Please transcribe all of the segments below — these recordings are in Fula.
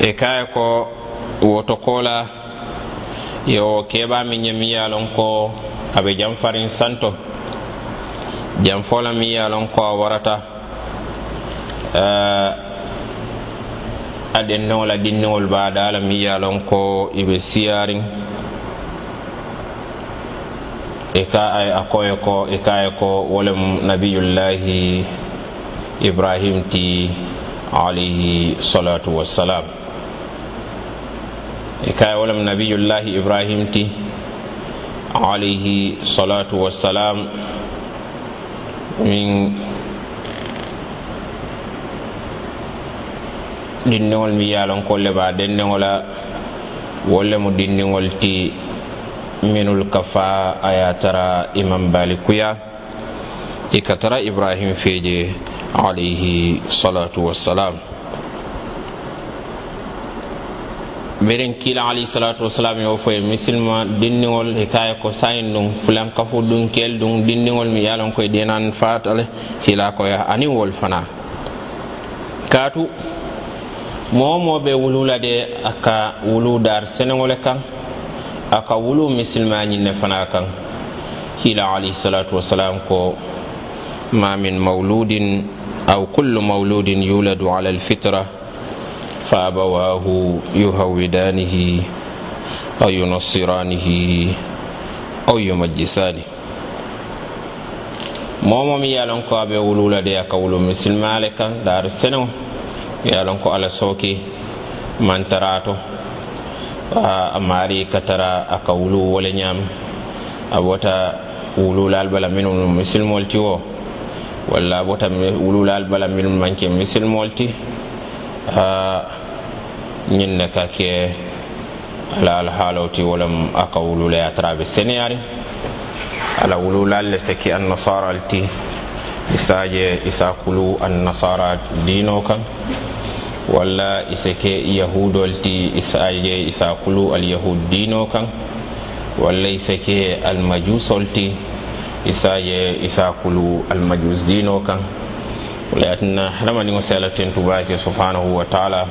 e kaya ko woto kola yo keɓa min ye mi ye lon ko aɓe janfarin santo. Janfola mi yalon ko a warata uh, a dinniwol baɗala mi yalon ko iɓe siyarin. E ka ay a koye ko e kaye ko wolem nabiyullahi ibrahim ti alayhi salatu wassalam. e kay wolem nabiyullahi ibrahim ti alayhi salatu wassalam min dindiŋol mi yalonkolle ba dendiŋola wolle mo dindiŋol ti minul kafa aya tara imam bali kuya i ka tara ibrahim feje alayhi salatu wassalam. beren kila alayhi salatu wasalam yo foye misilma dindiŋol hikaya ko sayin ɗum fulankafu ɗum kel ɗum dinniŋol mi yalon koye denan fatale hila koya ani wol fana. Katu moo moo ɓe wulula de a wulu dar seneŋole kan aka wulu misilmañinne fana kan. Hila alayhi salatu wasalam ko ma min mawludin aw kullu mauludin yuladu ala alfitra فأبواه يهودانه أو ينصرانه أو يمجسانه. momo mi yalon ko aɓe wulula de aka wulu misilmale kan dar senew yalon ko ala soki mantarato a maari katara aka wulu wole ñam a wota wululal bala minum misilmol ti wo walla a wota wululal bala minum manke misilmol ti a ñin ne ka ke ala alhaalaw ti wolem a ka wulule a tara be seneyaari ala wululal le se ke annasaraal ti isaje isa kulu annasara diino kan. Walla isake yahudol ti isaje isa kulu alyahud diino kan. Walla isa ke almajusol ti isaje isa kulu almajus diino kan. wala yatina hadamadiŋo sela tentu baake subhanahu wa taala.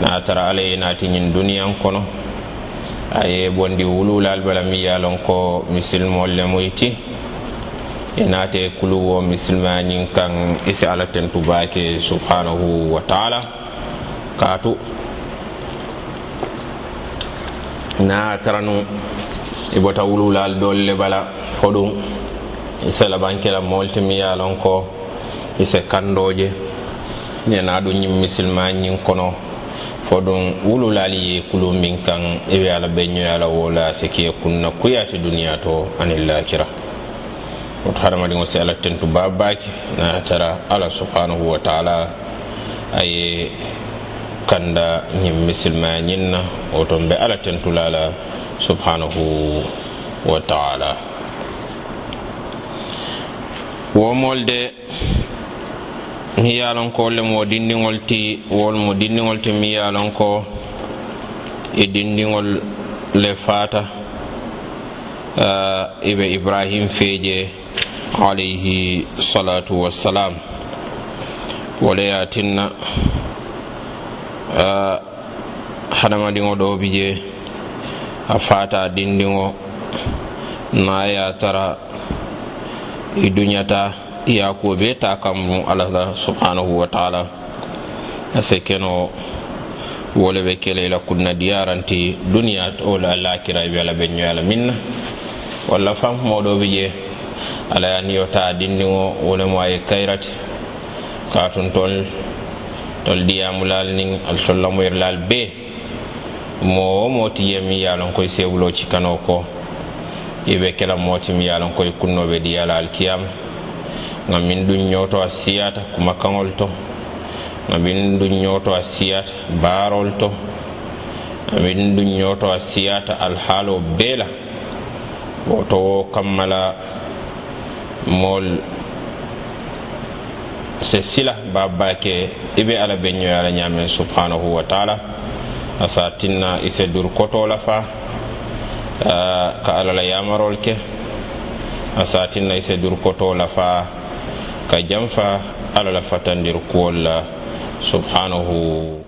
Na tara alla ye naati ñiŋ duniyaŋ kono. A ye bondi wululal bala mi ye lon ko misilimolu le mu ti ye naate kuluwo misilima ñiŋ kaŋ i si alla tentu baake subhanahu wa taala. Kaatu. Na a taranu i e bota wululal doolu le bala foɗum ɗum. E I sela bankela ti miŋ ye lon ko ise kandoje. Nena ɗum ñin misilma kono. Fo ɗum wululali ye kulu min kan ewe ala ɓeñoyala wola sikiye kunna kuyati duniya to anin lakira. Woto hadamadiŋo si ala tentu babaki na tara ala subhanahu wa taala aye kanda ñin misilmaya ñin na woton ɓe ala tentulala subhanahu wa taala. Wo molde mi yalon ko wolle mo dindiŋol ti wol mo dindiŋol ti mi yalon ko e dindiŋol le fata eh, uh, i ibrahim feje alayhi salatu wassalam. Wole ye tinna eh, uh, hadamadiŋo ɗo bi je a fata dindiŋo na ye tara i duñata iyakoɓe ta kammu allah subhanahu wa taala. Ase keno wole be kele kelela kunna diyaranti duniya o lakira be ala ɓe ñoyala minna. Walla fanmoɗoɓe je ala ya niyota dindiŋo wolemo aye kayrati katun tol tol diyamulal nin al sollamuyrlal be. Mo wo moti yemi yalon koye sewulo cikano ko. Iɓe kela motimi ye lon koye kunnoɓe diyala alkiyama ngam min ɗum ñowto a siyata kuma kaŋol to ngam min ɗum ñowto a siyata baarol to ngam min ɗum ñowto a siyata alhaalo beela woto wo kammala mool se sila babake iɓe ala ɓe ñoyala ñamen subhanahu wa taala asa tinna ise dur kotola fa ka alala yamarol ke. a satinna i se kotola fa ka janfa ala la fatandir kuwol la subhanahu